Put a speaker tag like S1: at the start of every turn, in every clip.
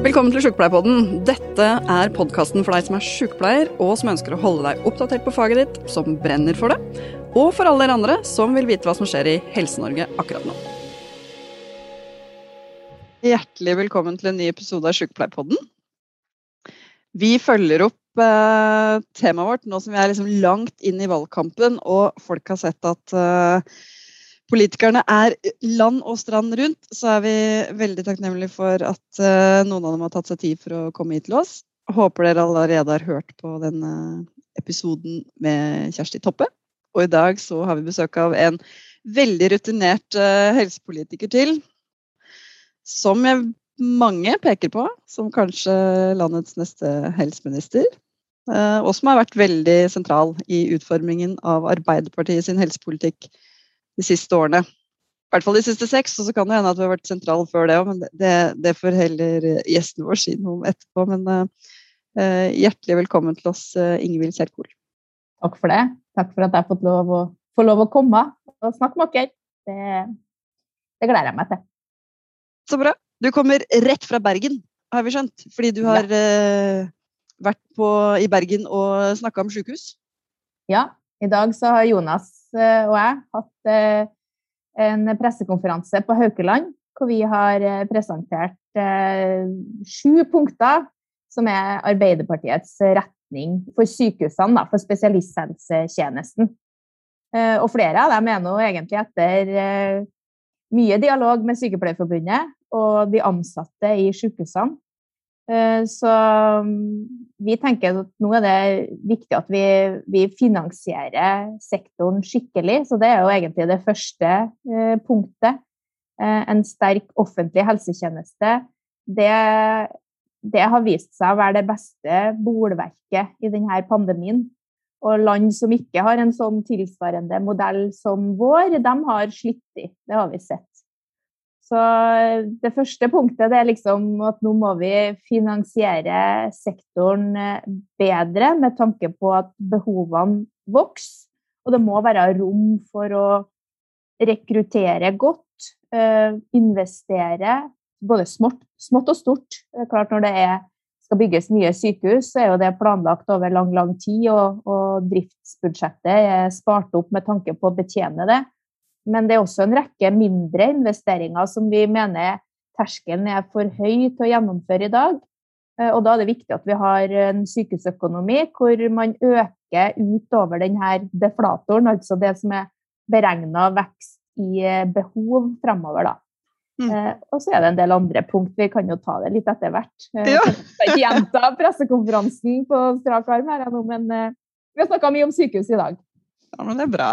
S1: Velkommen til Sjukepleierpodden. Dette er podkasten for deg som er sjukepleier, og som ønsker å holde deg oppdatert på faget ditt, som brenner for det, og for alle dere andre som vil vite hva som skjer i Helse-Norge akkurat nå. Hjertelig velkommen til en ny episode av Sjukepleierpodden. Vi følger opp eh, temaet vårt nå som vi er liksom langt inn i valgkampen, og folk har sett at eh, politikerne er land og strand rundt, så er vi veldig takknemlige for at uh, noen av dem har tatt seg tid for å komme hit til oss. Håper dere allerede har hørt på denne episoden med Kjersti Toppe. Og i dag så har vi besøk av en veldig rutinert uh, helsepolitiker til. Som mange peker på som kanskje landets neste helseminister. Og som har vært veldig sentral i utformingen av Arbeiderpartiet sin helsepolitikk de siste årene. I hvert fall de siste seks, og så kan det hende at vi har vært sentrale før det òg, men det, det, får heller gjesten vår si noe om etterpå. Men uh, hjertelig velkommen til oss, uh, Ingvild Kjerkol.
S2: Takk for det. Takk for at jeg har fått lov å, få lov å komme og snakke med dere. Det, det gleder jeg meg til.
S1: Så bra. Du kommer rett fra Bergen, har vi skjønt. Fordi du har ja. uh, vært på, i Bergen og snakka om sykehus?
S2: Ja. I dag så har Jonas Eh, og jeg hatt eh, en pressekonferanse på Haukeland hvor vi har eh, presentert sju punkter som er Arbeiderpartiets retning for sykehusene, for spesialisthelsetjenesten. Og flere av dem er nå egentlig etter mye dialog med Sykepleierforbundet og de ansatte i sykehusene Eh, så mm, vi tenker at nå er det viktig at vi, vi, finansierer sektoren skikkelig. Så det er jo egentlig det første eh, punktet. Eh, en sterk offentlig helsetjeneste. Det, det har vist seg å være det beste bolverket i denne pandemien. Og land som ikke har en sånn tilsvarende modell som vår, de har slitt i. Det har vi sett. Så det første punktet er liksom at nå må vi finansiere sektoren eh, bedre med tanke på at behovene vokser. Og det må være rom for å rekruttere godt, eh, investere både smått, smått og stort. Det er klart Når det er, skal bygges nye sykehus, så er jo det planlagt over lang, lang tid, og, og driftsbudsjettet er spart opp med tanke på å betjene det. Men det er også en rekke mindre investeringer som vi mener terskelen er for høy til å gjennomføre i dag. Eh, og da er det viktig at vi har en sykehusøkonomi hvor man øker utover denne deflatoren, altså det som er beregna vekst i eh, behov fremover. Da. Mm. Eh, og så er det en del andre punkt. Vi kan jo ta det litt etter hvert. Ja. Jeg ikke gjenta pressekonferansen på strak arm, her, men vi har snakka mye om sykehus i dag.
S1: Ja, men det er bra.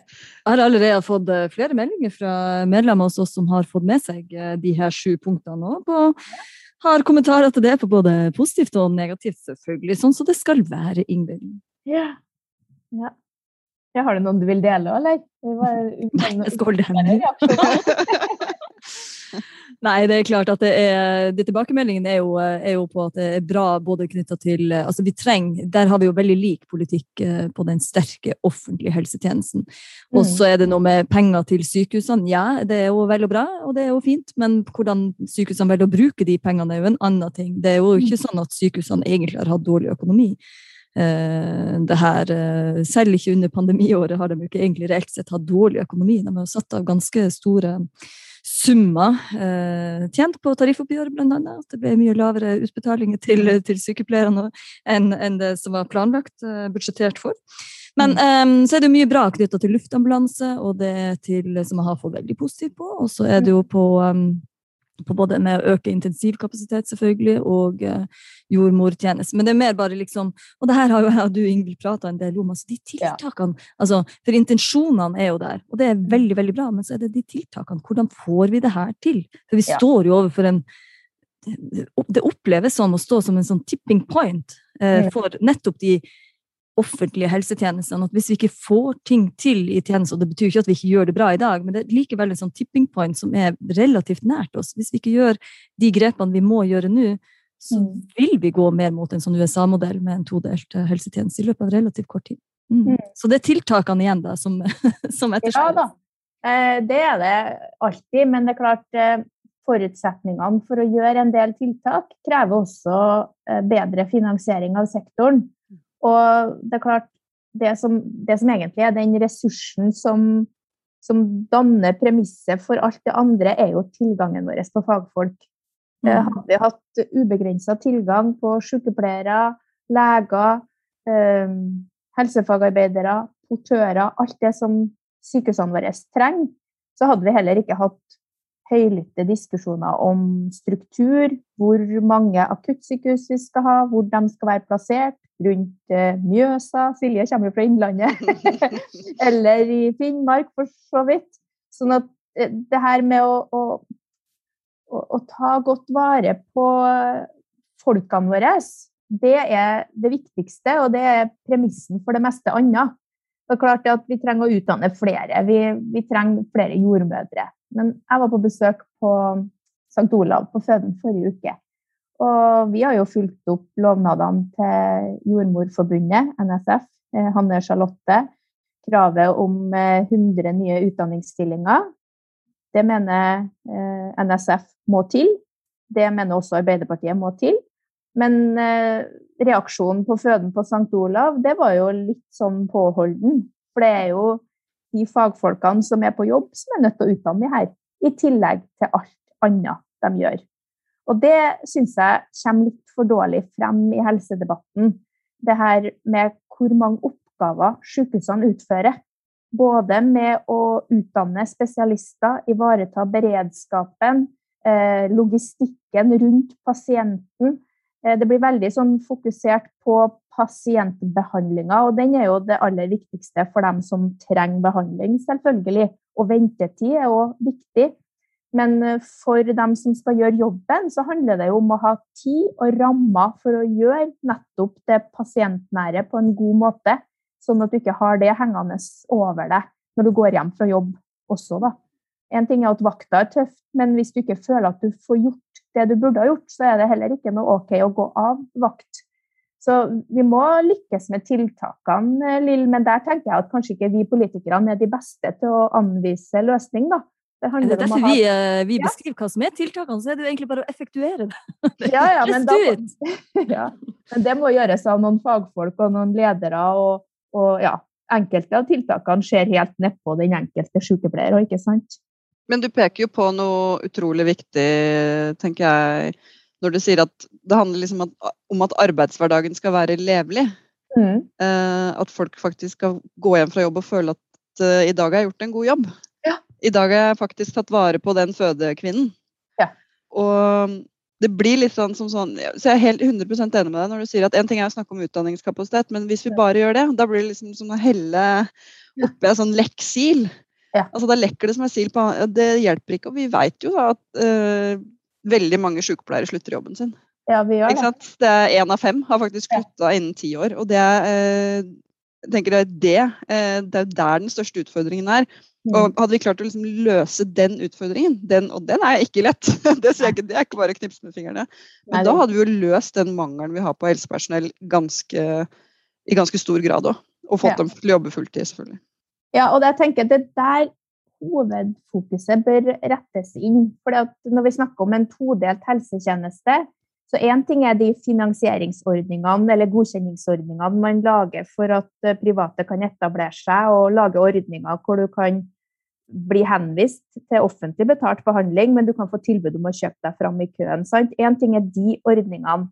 S3: Jeg har allerede fått eh, flere meldinger fra medlemmer hos oss som har fått med seg eh, de her sju punktene. Og har kommentarer til det på både positivt og negativt, selvfølgelig. Sånn som så det skal være, Ingvild.
S2: Ja. ja. ja. Har du noen du vil dele, eller?
S3: Nei, jeg skal holde det hemmelig. Nei, det er klart at det er, de tilbakemeldingene er jo, er jo, på at det er bra både knytta til altså vi trenger, Der har vi jo veldig lik politikk eh, på den sterke offentlige helsetjenesten. Og så er det noe med penger til sykehusene. Ja, det er jo vel og bra, og det er jo fint, men hvordan sykehusene velger å bruke de pengene, er jo en annen ting. Det er jo ikke sånn at sykehusene egentlig har hatt dårlig økonomi. Uh, det her, uh, selv ikke under pandemiåret har de jo ikke egentlig reelt sett hatt dårlig økonomi. De har satt av ganske store summer eh, tjent på tariffoppgjøret, bl.a. At det ble mye lavere utbetalinger til, til sykepleierne enn, enn, det som var planlagt, eh, budsjettert for. Men um, så er det mye bra knytta til luftambulanse, og det til, som jeg har fått veldig positivt på. Og så er det jo på um, på både med å øke intensivkapasitet, selvfølgelig, og uh, jordmortjeneste. Men det er mer bare liksom Og det her har jo jeg og du, Ingvild, prata en del om. altså de tiltakene, ja. altså, For intensjonene er jo der, og det er veldig veldig bra. Men så er det de tiltakene. Hvordan får vi det her til? For vi ja. står jo overfor en Det oppleves som å stå som en sånn tipping point uh, for nettopp de offentlige helsetjenestene. At hvis vi ikke får ting til i tjenesten, og det betyr ikke at vi ikke gjør det bra i dag, men det er likevel en sånn tipping point som er relativt nært oss. Hvis vi ikke gjør de grepene vi må gjøre nå, så mm. vil vi gå mer mot en sånn USA-modell med en todelt eh, helsetjeneste i løpet av relativt kort tid. Mm. Mm. Så det er tiltakene igjen da, som, som.
S2: Ja da, eh, det er det alltid. Men det er klart, eh, forutsetningene for å gjøre en del tiltak krever også bedre finansiering av sektoren. Og det er klart, det som, det som egentlig er den ressursen som, som danner premisset for alt det andre, er jo tilgangen vår på fagfolk. Mm. Hadde vi hatt ubegrensa tilgang på sykepleiere, leger, eh, helsefagarbeidere, portører, alt det som sykehusene våre trenger, så hadde vi heller ikke hatt høylytte diskusjoner om struktur, hvor mange akuttsykehus vi skal ha, hvor de skal være plassert, rundt uh, Mjøsa Silje kommer fra Innlandet. Eller i Finnmark, for så vidt. Sånn at uh, det her med å, å, å, å, ta godt vare på folkene våre, det er det viktigste, og det er premissen for det meste annet. Det er klart at Vi trenger å utdanne flere. Vi, vi trenger flere jordmødre. Men jeg var på besøk på St. Olav på føden forrige uke. Og vi har jo fulgt opp lovnadene til Jordmorforbundet, NSF, eh, Hanne Charlotte. Kravet om 100 eh, nye utdanningsstillinger. Det mener eh, NSF må til. Det mener også Arbeiderpartiet må til. Men reaksjonen på føden på St. Olav, det var jo litt sånn påholden. For det er jo de fagfolkene som er på jobb, som er nødt til å utdanne de her. I tillegg til alt annet de gjør. Og det syns jeg kommer litt for dårlig frem i helsedebatten. Det her med hvor mange oppgaver sykehusene utfører. Både med å utdanne spesialister, ivareta beredskapen, eh, logistikken rundt pasienten. Eh, det blir veldig sånn fokusert på pasientbehandlinga, og den er jo det aller viktigste for dem som trenger behandling, selvfølgelig. Og ventetid er òg viktig. Men eh, for dem som skal gjøre jobben, så handler det jo om å ha tid og rammer for å gjøre nettopp det pasientnære på en god måte, sånn at du ikke har det hengende over deg når du går hjem fra jobb også, da. En ting er at vakta er tøft, men hvis du ikke føler at du får gjort det du burde ha gjort, så er det heller ikke noe OK å gå av vakt. Så vi må lykkes med tiltakene, Lill, men der tenker jeg at kanskje ikke vi politikerne er de beste til å anvise løsning, da.
S3: Det, det er derfor ha... vi, eh, vi, beskriver hva som er tiltakene, så er det jo egentlig bare å effektuere det.
S2: Ja, ja, men, da, ja. men det må gjøres av noen fagfolk og noen ledere, og, og ja, enkelte av tiltakene skjer helt nedpå den enkelte sykepleier, ikke sant?
S1: Men du peker jo på noe utrolig viktig, tenker jeg, når du sier at det handler liksom om at arbeidshverdagen skal være levelig. Mm. Eh, at folk faktisk skal gå hjem fra jobb og føle at uh, i dag har jeg gjort en god jobb. Ja. I dag har jeg faktisk tatt vare på den fødekvinnen. Ja. Og det blir litt sånn som sånn Så jeg er helt 100% enig med deg når du sier at en ting er å snakke om utdanningskapasitet, men hvis vi bare gjør det, da blir det liksom som å helle oppi en sånn lekksil. Ja. Altså, da lekker det som en sil på Det hjelper ikke. Og vi vet jo at uh, veldig mange sykepleiere slutter jobben sin.
S2: Ja, vi gjør det.
S1: det er Én av fem har faktisk slutta ja. innen ti år. Og det uh, tenker jeg, det, uh, det er der den største utfordringen er. Mm. Og hadde vi klart å liksom løse den utfordringen, den, og den er ikke lett, det, ikke, det er ikke bare å knipse med fingrene, men Nei, da hadde vi jo løst den mangelen vi har på helsepersonell ganske, i ganske stor grad òg. Og fått ja. dem til å jobbe fulltid, selvfølgelig.
S2: Ja, og jeg tenker det der hovedfokuset bør rettes inn. For når vi snakker om en todelt helsetjeneste, så én ting er de finansieringsordningene eller godkjenningsordningene man lager for at eh, private kan etablere seg, og lage ordninger hvor du kan bli henvist til offentlig betalt behandling, men du kan få tilbud om å kjøpe deg fram i køen. Én ting er de ordningene,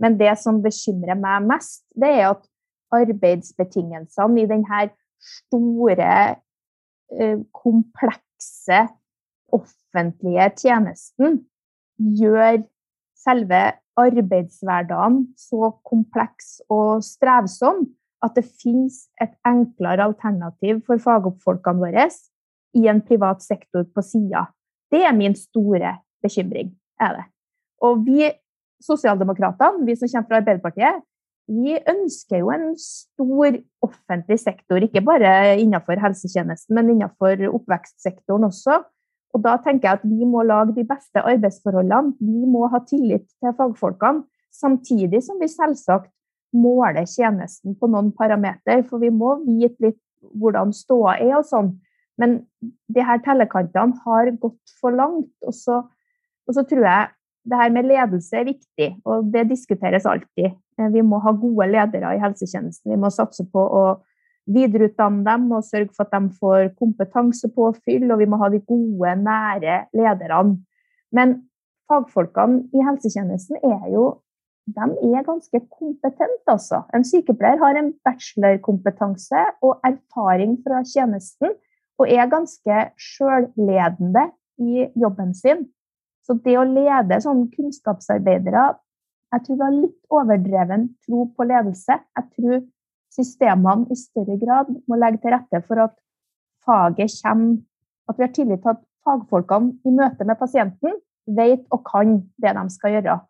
S2: men det som bekymrer meg mest, det er at arbeidsbetingelsene i denne store, eh, komplekse offentlige tjenesten gjør selve arbeidshverdagen så kompleks og strevsom at det finnes et enklere alternativ for fagoppfolkene våre i en privat sektor på sida. Det er min store bekymring. er det. Og vi sosialdemokratene, vi som kommer fra Arbeiderpartiet, vi ønsker jo en stor offentlig sektor, ikke bare innenfor helsetjenesten, men innenfor oppvekstsektoren også. Og da tenker jeg at vi må lage de beste arbeidsforholdene. Vi må ha tillit til fagfolkene, samtidig som vi selvsagt måler tjenesten på noen parameter. For vi må vite litt hvordan ståa er og sånn. Men de her tellekantene har gått for langt. Og så Og så tror jeg det her med ledelse er viktig, og det diskuteres alltid. Eh, vi må ha gode ledere i helsetjenesten. Vi må satse på å videreutdanne dem og sørge for at de får kompetansepåfyll, og vi må ha de gode, nære lederne. Men fagfolkene i helsetjenesten er jo de er ganske kompetente, altså. En sykepleier har en bachelorkompetanse og erfaring fra tjenesten, og er ganske sjølledende i jobben sin. Så det å lede sånn kunnskapsarbeidere Jeg tror vi har litt overdreven tro på ledelse. Jeg tror systemene i større grad må legge til rette for at faget kommer At vi har tillit til at fagfolkene i møte med pasienten vet og kan det de skal gjøre.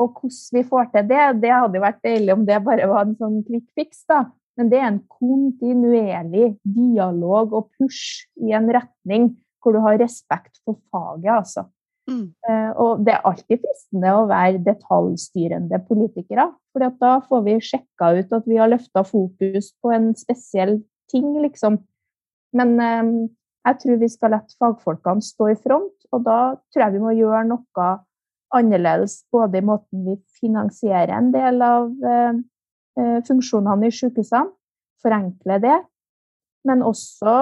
S2: Og hvordan vi får til det, det hadde jo vært deilig om det bare var en sånn quick fix, da. Men det er en kontinuerlig dialog og push i en retning hvor du har respekt for faget, altså. Mm. Uh, og det er alltid fristende å være detaljstyrende politikere. For da får vi sjekka ut at vi har løfta fokus på en spesiell ting, liksom. Men eh, jeg tror vi skal la fagfolkene stå i front, og da tror jeg vi må gjøre noe annerledes både i måten vi finansierer en del av eh, funksjonene i sykehusene, forenkle det, men også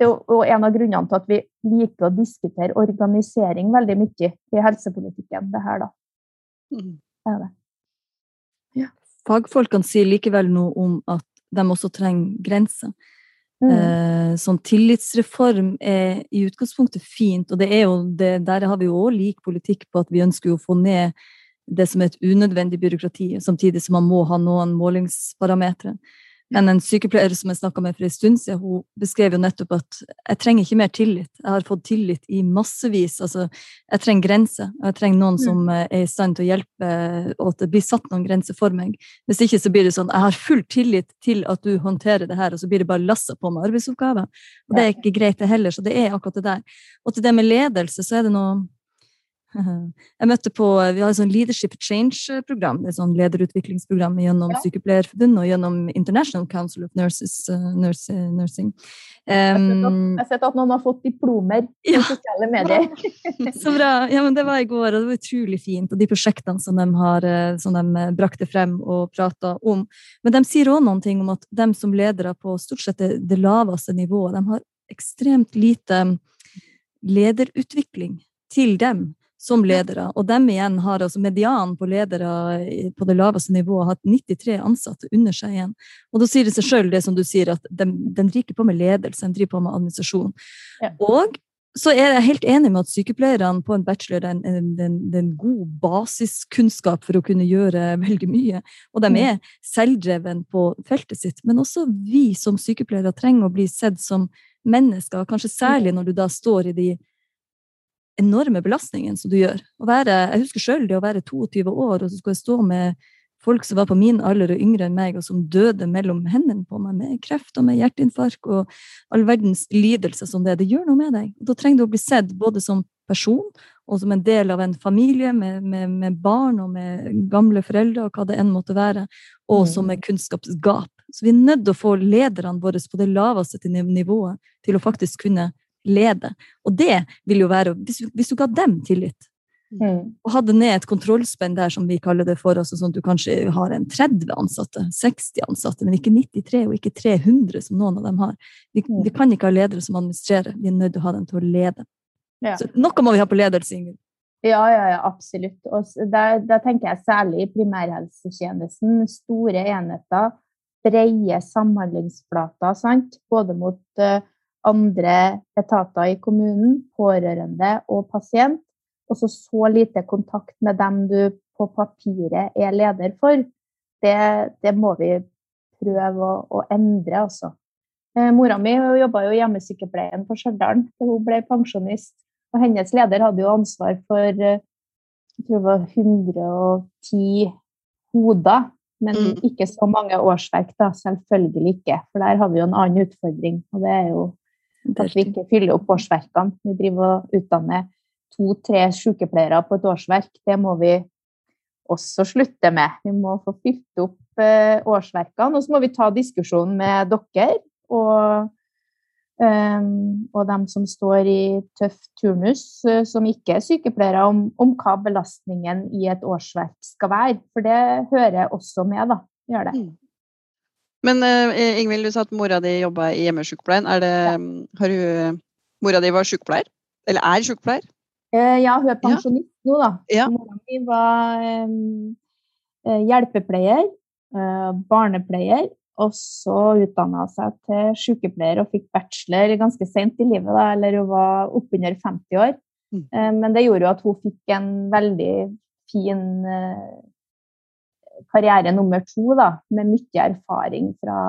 S2: det er en av grunnene til at vi liker å diskutere organisering veldig mye i helsepolitikken. det her da. Mm. Det er det.
S3: Ja. Fagfolkene sier likevel noe om at de også trenger grenser. Mm. Eh, sånn tillitsreform er i utgangspunktet fint, og det er jo det, der har vi jo òg lik politikk på at vi ønsker å få ned det som er et unødvendig byråkrati, samtidig som man må ha noen målingsparametere. Men en sykepleier som jeg snakka med for en stund siden, hun beskrev jo nettopp at jeg trenger ikke mer tillit. Jeg har fått tillit i massevis. Altså, jeg trenger grenser. Jeg trenger noen mm. som eh, er i stand til å hjelpe, og at det blir satt noen grenser for meg. Hvis ikke så blir det sånn jeg har full tillit til at du håndterer det her, og så blir det bare lassa på med arbeidsoppgaver. Og det er ikke greit, det heller. Så det er akkurat det der. Og til det med ledelse, så er det noe Jeg møtte på, Vi har et sånn Leadership Change-program, et sånn lederutviklingsprogram gjennom ja. Sykepleierforbundet og gjennom International Council of Nurses, uh, nurse, Nursing.
S2: Um, jeg har sett at noen har fått diplomer i ja. sosiale medier.
S3: Så bra. Ja, men Det var i går, og det var utrolig fint. Og de prosjektene som de har eh, som de eh, brakte frem og prata om. Men de sier òg noen ting om at de som ledere på stort sett det, det laveste nivået, de har ekstremt lite lederutvikling til dem som ledere. Og dem igjen har altså medianen på ledere på det laveste nivået hatt 93 ansatte under seg igjen. Og da sier det seg sjøl det som du sier, at de, de driver på med ledelse, de driver på med administrasjon. Ja. Og så er jeg helt enig med at sykepleierne på en bachelor er en, en, en, en, god basiskunnskap for å kunne gjøre veldig mye. Og de mm. er selvdreven på feltet sitt. Men også vi som sykepleiere trenger å bli sett som mennesker, kanskje særlig når du da står i de enorme belastningen som du gjør. Være, jeg husker sjøl det å være 22 år, og så skulle jeg stå med folk som var på min alder og yngre enn meg, og som døde mellom hendene på meg med kreft og med hjerteinfarkt og all verdens lidelse som det. Det gjør noe med deg. Og da trenger du å bli sett både som person og som en del av en familie med, med, med barn og med gamle foreldre og hva det enn måtte være, og som mm. et kunnskapsgap. Så vi er nødt til å få lederne våre på det laveste nivået til å faktisk kunne lede. Og det vil jo være Hvis, hvis du ga dem tillit, mm. og hadde ned et kontrollspenn der, som vi kaller det for, altså sånn at du kanskje har en 30 ansatte, 60 ansatte, men ikke 93 og ikke 300 som noen av dem har. Vi, mm. vi kan ikke ha ledere som administrerer, vi er nødt til å ha dem til å lede. Ja. Så noe må vi ha på ledelse, Ingrid.
S2: Ja, ja, ja, absolutt. Og der, tenker jeg særlig i primærhelsetjenesten. Store enheter, brede samhandlingsflater, sant? både mot uh, andre etater i kommunen, pårørende og pasient, og så så lite kontakt med dem du på papiret er leder for, det, det må vi prøve å, å endre, altså. Eh, mora mi jobba jo hjemmesykepleien på Stjørdal til hun ble pensjonist. Og hennes leder hadde jo ansvar for eh, jeg tror det var 110 hoder, men mm. ikke så mange årsverk, da. Selvfølgelig ikke. For der har vi jo en annen utfordring, og det er jo at vi ikke fyller opp årsverkene. Vi driver og utdanner to-tre sykepleiere på et årsverk. Det må vi også slutte med. Vi må få fylt opp eh, årsverkene. Og så må vi ta diskusjonen med dere og Um, og dem som står i tøff turnus, uh, som ikke er sykepleiere, om, om, hva belastningen i et årsverk skal være. For det hører også med, da. Gjør det. Mm.
S1: Men uh, Ingvild, du sa at mora di jobba i hjemmesykepleien. Det, ja. har du, mora di var sykepleier? Eller er sykepleier?
S2: Uh, ja, hun er pensjonist ja. nå, da. Ja. Mora mi var um, hjelpepleier, barnepleier og så utdanna hun seg til sykepleier og fikk bachelor ganske sent i livet, da, eller hun var oppunder 50 år. Mm. Men det gjorde jo at hun fikk en veldig fin karriere nummer to, da, med mye erfaring fra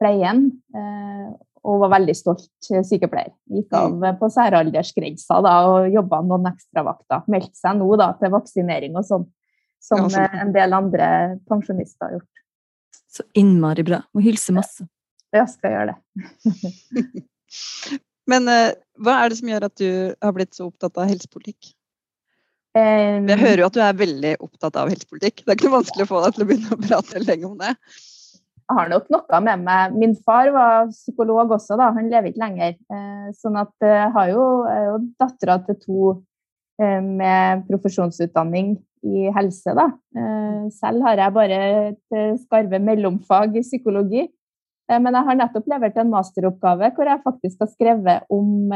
S2: pleien. Eh, og var veldig stolt sykepleier. Gikk av mm. på særaldersgrensa da, og jobba noen ekstravakter. Meldte seg nå da, til vaksinering og sånn, som en del andre pensjonister har gjort.
S3: Så innmari bra. Må hilse masse.
S2: Ja, skal gjøre det.
S1: Men uh, hva er det som gjør at du har blitt så opptatt av helsepolitikk? Jeg hører jo at du er veldig opptatt av helsepolitikk. Det er ikke noe vanskelig å få deg til å begynne å prate lenge om det.
S2: Jeg har nok noe med meg. Min far var psykolog også, da. Han lever ikke lenger. Uh, sånn at jeg har jo, jo dattera til to uh, med profesjonsutdanning i helse, da. Eh, selv har jeg bare et eh, skarve mellomfag i psykologi. Eh, men jeg har nettopp levert en masteroppgave hvor jeg faktisk har skrevet om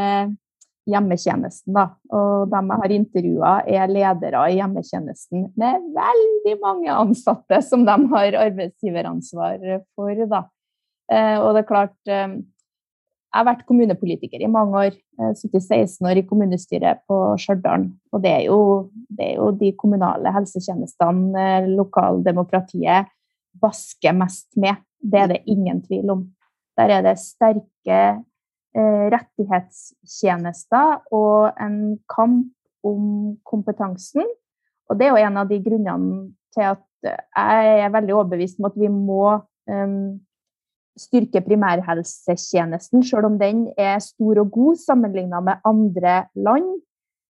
S2: hjemmetjenesten. Da. Og de jeg har intervjua, er ledere i hjemmetjenesten med veldig mange ansatte som de har arbeidsgiveransvar for. Da. Og det er klart jeg har vært kommunepolitiker i mange år. Sittet 16 år i kommunestyret på Stjørdal. Og det er, jo, det er, jo, de kommunale helsetjenestene eh, lokaldemokratiet basker mest med. Det er det ingen tvil om. Der er det sterke eh, rettighetstjenester og en kamp om kompetansen. Og det er jo en av de grunnene til at jeg er veldig overbevist om at vi må um, styrke primærhelsetjenesten, selv om den er stor og god sammenlignet med andre land.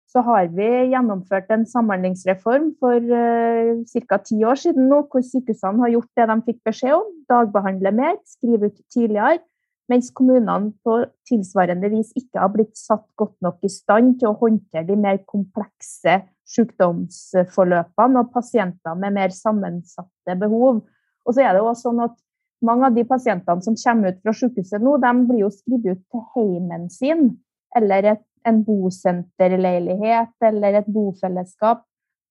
S2: Så har vi gjennomført en samhandlingsreform for uh, eh, ca. ti år siden nå, hvor sykehusene har gjort det de fikk beskjed om. Dagbehandle mer, skrive ut tidligere. Mens kommunene på tilsvarende vis ikke har blitt satt godt nok i stand til å håndtere de mer komplekse sykdomsforløpene og pasienter med mer sammensatte behov. Og så er det også sånn at mange av de pasientene som kommer ut fra sykehuset nå, de blir jo skrevet ut til heimen sin, eller et, en bosenterleilighet eller et bofellesskap.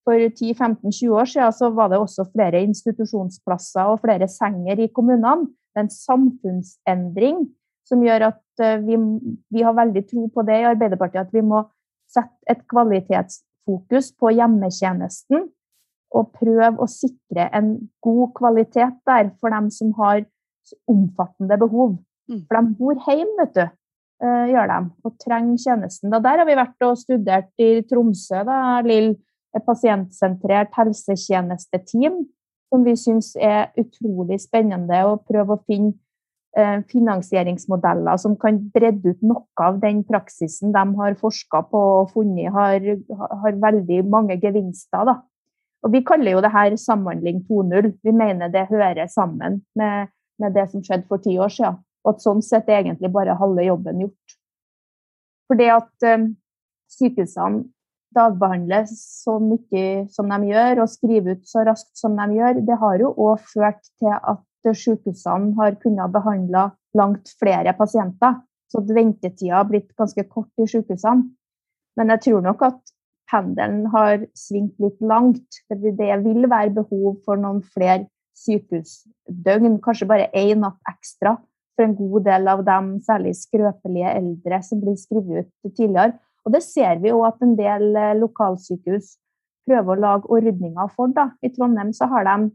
S2: For 10-15-20 år siden så var det også flere institusjonsplasser og flere senger i kommunene. Det er en samfunnsendring som gjør at eh, vi, vi har veldig tro på det i Arbeiderpartiet, at vi må sette et kvalitetsfokus på hjemmetjenesten og prøve å sikre en god kvalitet der for dem som har omfattende behov. Mm. For de bor hjemme, vet du. Uh, gjør de, og trenger tjenesten. Da der har vi vært og studert i Tromsø, da, Lill, et pasientsentrert helsetjenesteteam som vi syns er utrolig spennende å prøve å finne uh, finansieringsmodeller som kan bredde ut noe av den praksisen de har forska på og funnet har, har veldig mange gevinster. Da. Og Vi kaller jo det her Samhandling 2.0. Vi mener det hører sammen med, med, det som skjedde for ti år siden. Og at sånn sett er egentlig bare halve jobben gjort. For det at um, sykehusene dagbehandler så mye som de gjør, og skrive ut så raskt som de gjør, det har jo òg ført til at sykehusene har kunnet behandle langt flere pasienter. Så ventetida har blitt ganske kort i sykehusene. Men jeg tror nok at pendelen har svingt litt langt. Det vil være behov for noen flere sykehusdøgn, kanskje bare én natt ekstra for en god del av dem, særlig skrøpelige eldre, som blir skrevet ut tidligere. Og det ser vi jo at en del eh, lokalsykehus prøver å lage ordninger for. Da. I Trondheim så har de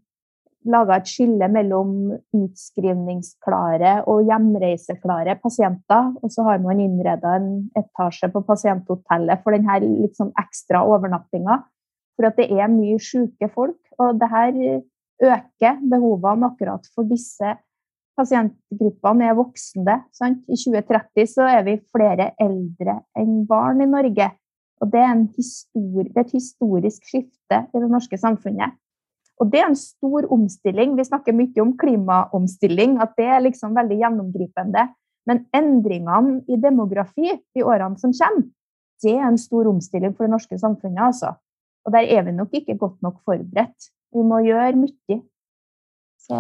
S2: laga et skille mellom utskrivningsklare og hjemreiseklare pasienter. Og så har man innreda en etasje på pasienthotellet for denne liksom ekstra overnattinga. For at det er mye syke folk. Og det her øker behovene akkurat for disse pasientgruppene er voksende. Sant? I 2030 så er vi flere eldre enn barn i Norge. Og det er, det er et historisk skifte i det norske samfunnet. Og det er en stor omstilling. Vi snakker mye om klimaomstilling, at det er liksom veldig gjennomgripende. Men endringene i demografi i årene som kommer, det er en stor omstilling for det norske samfunnet. altså. Og der er vi nok ikke godt nok forberedt. Vi må gjøre mye.
S3: Så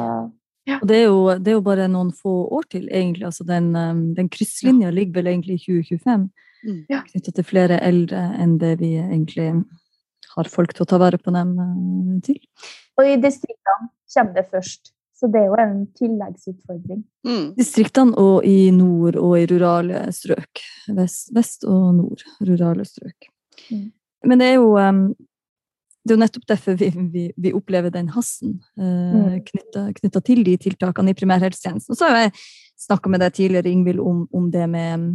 S3: ja. Og det er, jo, det er, jo, bare noen få år til, egentlig. Altså den, um, den krysslinja ligger vel egentlig i 2025. Mm. Ja. Knytta til flere eldre enn det vi egentlig har folk til å ta vare på dem uh, til.
S2: Og i distriktene kommer det først. Så det er jo en tilleggsutfordring.
S3: Mm. Distriktene og i nord og i rurale strøk. Vest, vest og nord. Rurale strøk. Mm. Men det er jo um, det er jo nettopp derfor vi, vi, vi opplever den hassen eh, mm. knytta til de tiltakene i primærhelsetjenesten. Og så har jeg snakka med deg tidligere, Ingvild, om, om, det med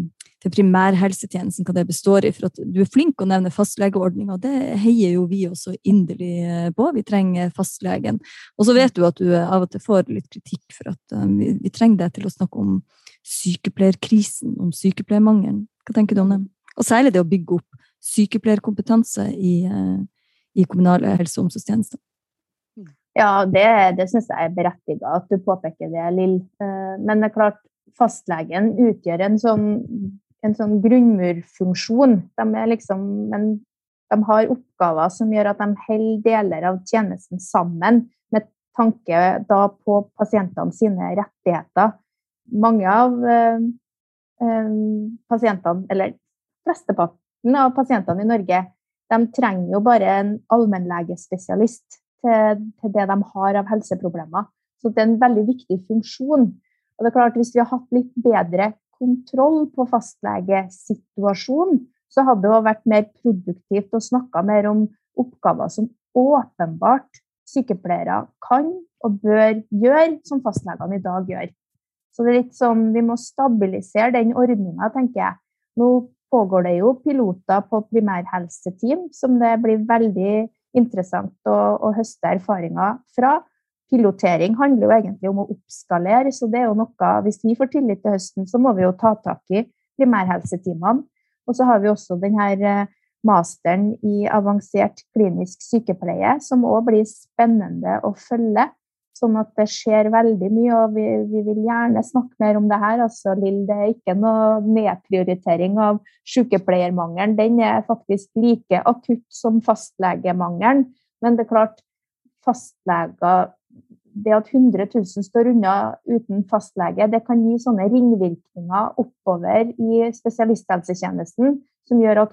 S3: til primærhelsetjenesten, hva det består i. For at du er flink å nevne fastlegeordninga, det heier jo vi også inderlig eh, på. Vi trenger fastlegen. Og så vet du at du av og til får litt kritikk for at um, vi, vi, trenger deg til å snakke om sykepleierkrisen, om sykepleiermangelen. Hva tenker du om det? Og særlig det å bygge opp sykepleierkompetanse i uh, i kommunale helse- og omsorgstjenester.
S2: Ja, det, det syns jeg er berettiget at du påpeker det, Lill. Eh, men det er klart, fastlegen utgjør en sånn, en sånn grunnmurfunksjon. De, liksom, de har oppgaver som gjør at de holder deler av tjenesten sammen, med tanke da på pasientene sine rettigheter. Mange av eh pasientene, eller flesteparten av pasientene i Norge, de trenger jo bare en allmennlegespesialist til, til det de har av helseproblemer. Så det er en veldig viktig funksjon. Og det er klart, Hvis vi har hatt litt bedre kontroll på fastlegesituasjonen, så hadde det vært mer produktivt å snakke mer om oppgaver som åpenbart sykepleiere kan og bør gjøre, som fastlegene i dag gjør. Så det er litt sånn, Vi må stabilisere den ordninga, tenker jeg. Nå pågår det jo piloter på primærhelseteam, som det blir veldig interessant å, å høste erfaringer fra. Pilotering handler jo egentlig om å oppskalere, så det er jo noe Hvis vi får tillit til høsten, så må vi jo ta tak i primærhelseteamene. Og så har vi også denne eh, masteren i avansert klinisk sykepleie, som òg blir spennende å følge. Sånn at det skjer veldig mye, og vi, vi, vil gjerne snakke mer om det her. Altså, Lill, det er ikke noe nedprioritering av sykepleiermangelen. Den er faktisk like akutt som fastlegemangelen. Men det er klart, fastleger Det at 100 000 står unna uten fastlege, det kan gi sånne ringvirkninger oppover i spesialisthelsetjenesten som gjør at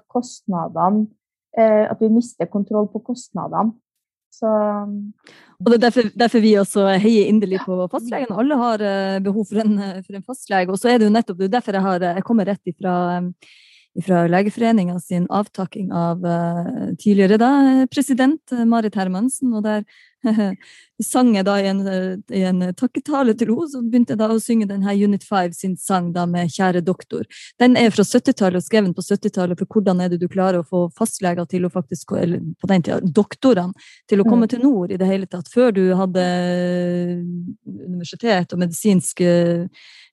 S2: eh, At vi mister kontroll på kostnadene. Så
S3: og Det er derfor, derfor, vi også heier inderlig på fastlegen. Alle har uh, behov for en, uh, for en, fastlege. Og så er det jo nettopp det er derfor jeg, har, jeg kommer rett ifra, um, legeforeningen Legeforeninga sin avtakking av uh, tidligere da, president Marit Hermansen. og der sang jeg da i en, i en takketale til henne, så begynte jeg da å synge denne Unit 5 sin sang da med 'Kjære doktor'. Den er fra 70-tallet og skrevet på 70-tallet for hvordan er det du klarer å få fastleger til å faktisk, eller på den tida doktorene, til å komme mm. til nord i det hele tatt. Før du hadde universitet og medisinsk Eh,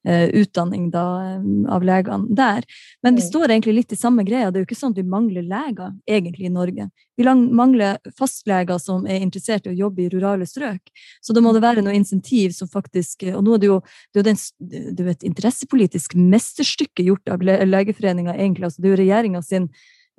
S3: utdanning da, eh, av legene der. Men vi mm. står egentlig litt i samme greia. Det er jo ikke sånn at vi mangler leger egentlig i Norge. Vi mangler fastleger som er interessert i å jobbe i rurale strøk. Så da må det være noe insentiv som faktisk Og nå er det jo, det er jo et interessepolitisk mesterstykke gjort av Legeforeninga, egentlig. Altså, det er jo regjeringa sin